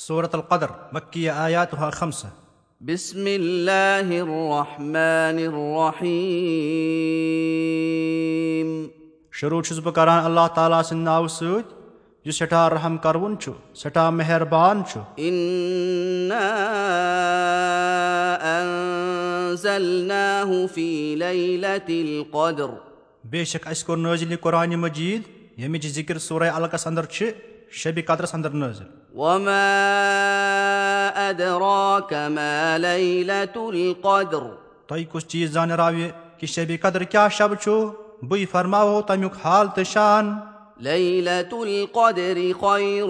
صوٗرت القدر مکی آیات خمسہٕ بسم الله الرحمن الرحيم شروٗع چھُس بہٕ کران اللہ تعالیٰ سٕنٛدِ ناوٕ سۭتۍ یُس سٮ۪ٹھاہ رحم کروُن چھُ سٮ۪ٹھاہ مہربان چھُ إنا أنزلناه في ليلة القدر بے شک اَسہِ کوٚر نٲزِل یہِ قۄرانہِ مجیٖد ییٚمِچ ذِکِر سورے القس انٛدر چھِ شبِ قدرس انٛدر نٲزِل وما أدراك ما ليلة القدر تۄہہِ کُس چیٖز زانراوِ کہِ شبِ قدر کیٛاہ شب چھُ بٕے فرماوو تمیُک حال تہٕ شان ليلة القدر خير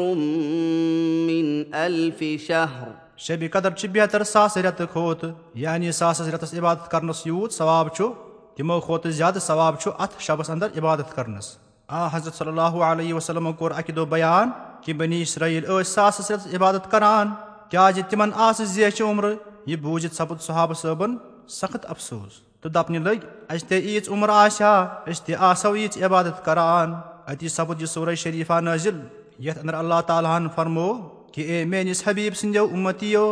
من ألف شهر. شبِ قدر چھِ بہتر ساسہٕ رٮ۪تہٕ کھۄتہٕ یعنی ساسس رٮ۪تس عبادت کرنس یوٗت ثواب چھُ تِمو کھۄتہٕ زیادٕ ثواب چھُ اتھ شبس انٛدر عبادت کرنس آ حضرت صلی اللہُ علیہ وسلمو کوٚر اکہِ دۄہ بیان کہِ بنی اسرٲیل ٲسۍ ساسس رٮ۪تس عبادت کران کیازِ تِمن آسہٕ زیچھِ عمرٕ یہِ بوٗزِتھ سپُد صحابہٕ صٲبن سخت افسوٗس تہٕ دپنہِ لٔگۍ اَسہِ تہِ ییٖژ عُمر آسہِ ہا أسۍ تہِ آسو ییٖژ عبادت کران اتی سپُد یہِ سورے شریٖفا نٲزِل یتھ انٛدر اللہ تعالیٰ ہن فرمو کہِ اے میٲنِس حبیٖب سٕنٛدیو اُمتیو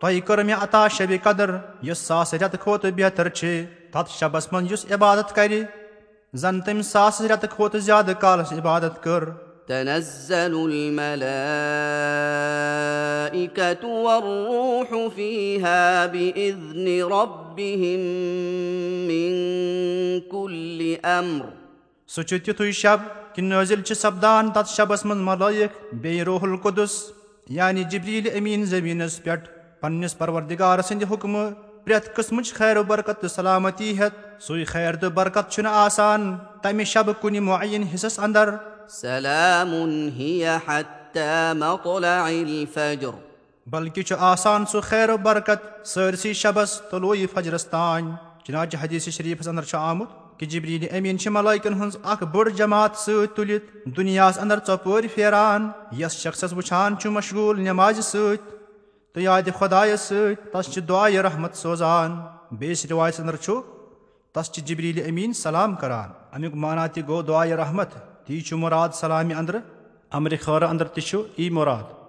تۄہہِ کٔر مےٚ عطا شبِ قدر یۄس ساسہٕ رٮ۪تہٕ کھۄتہٕ بہتر چھِ تتھ شبس منٛز یُس عبادت کرِ زن تٔمۍ ساسہٕ رٮ۪تہٕ کھۄتہٕ زیادٕ کالس عبادت کٔر تنزل الملائكة والروح فيها بإذن ربهم من كل أمر. سُہ چھُ تِتھُے شب کہِ نٲزِل چھِ سپدان تتھ شبس منٛز ملٲیِک بیٚیہِ روح القدُس یعنی جبریٖل امیٖن زمیٖنس پٮ۪ٹھ پننِس پروردِگار سٕنٛدِ حُکمہٕ پرٛٮ۪تھ قٕسمٕچ خیرو برکت تہٕ سلامتی ہٮ۪تھ سُے خیر تہٕ برکت چھُنہٕ آسان تمہِ شبہٕ کُنہِ معین حِصس انٛدر بلکہِ چھُ آسان سُہ خیرو برکت سٲرسٕے شبس طلوٗعی فجرس تانۍ چناچہِ حدیث شریٖفس انٛدر چھُ آمُت کہِ جبریٖل امیٖن چھِ ملٲیکن ہٕنٛز اکھ بٔڑ جماعت سۭتۍ تُلِتھ دُنیاہس انٛدر ژۄپٲرۍ پھیران یس شخصس وٕچھان چھُ مشغوٗل نٮ۪مازِ سۭتۍ تہٕ یادِ خۄدایس سۭتۍ تس چھِ دُعایہِ رحمت سوزان. بیٚیِس رِوایتس انٛدر چھُ تس چھِ جبریٖل امیٖن سلام کران امیُک معنا تہِ گوٚو دُعایہِ رحمت تی چھُ مُراد سلامہِ انٛدرٕ امرِ خٲرٕ انٛدر تہِ چھُ یی مُراد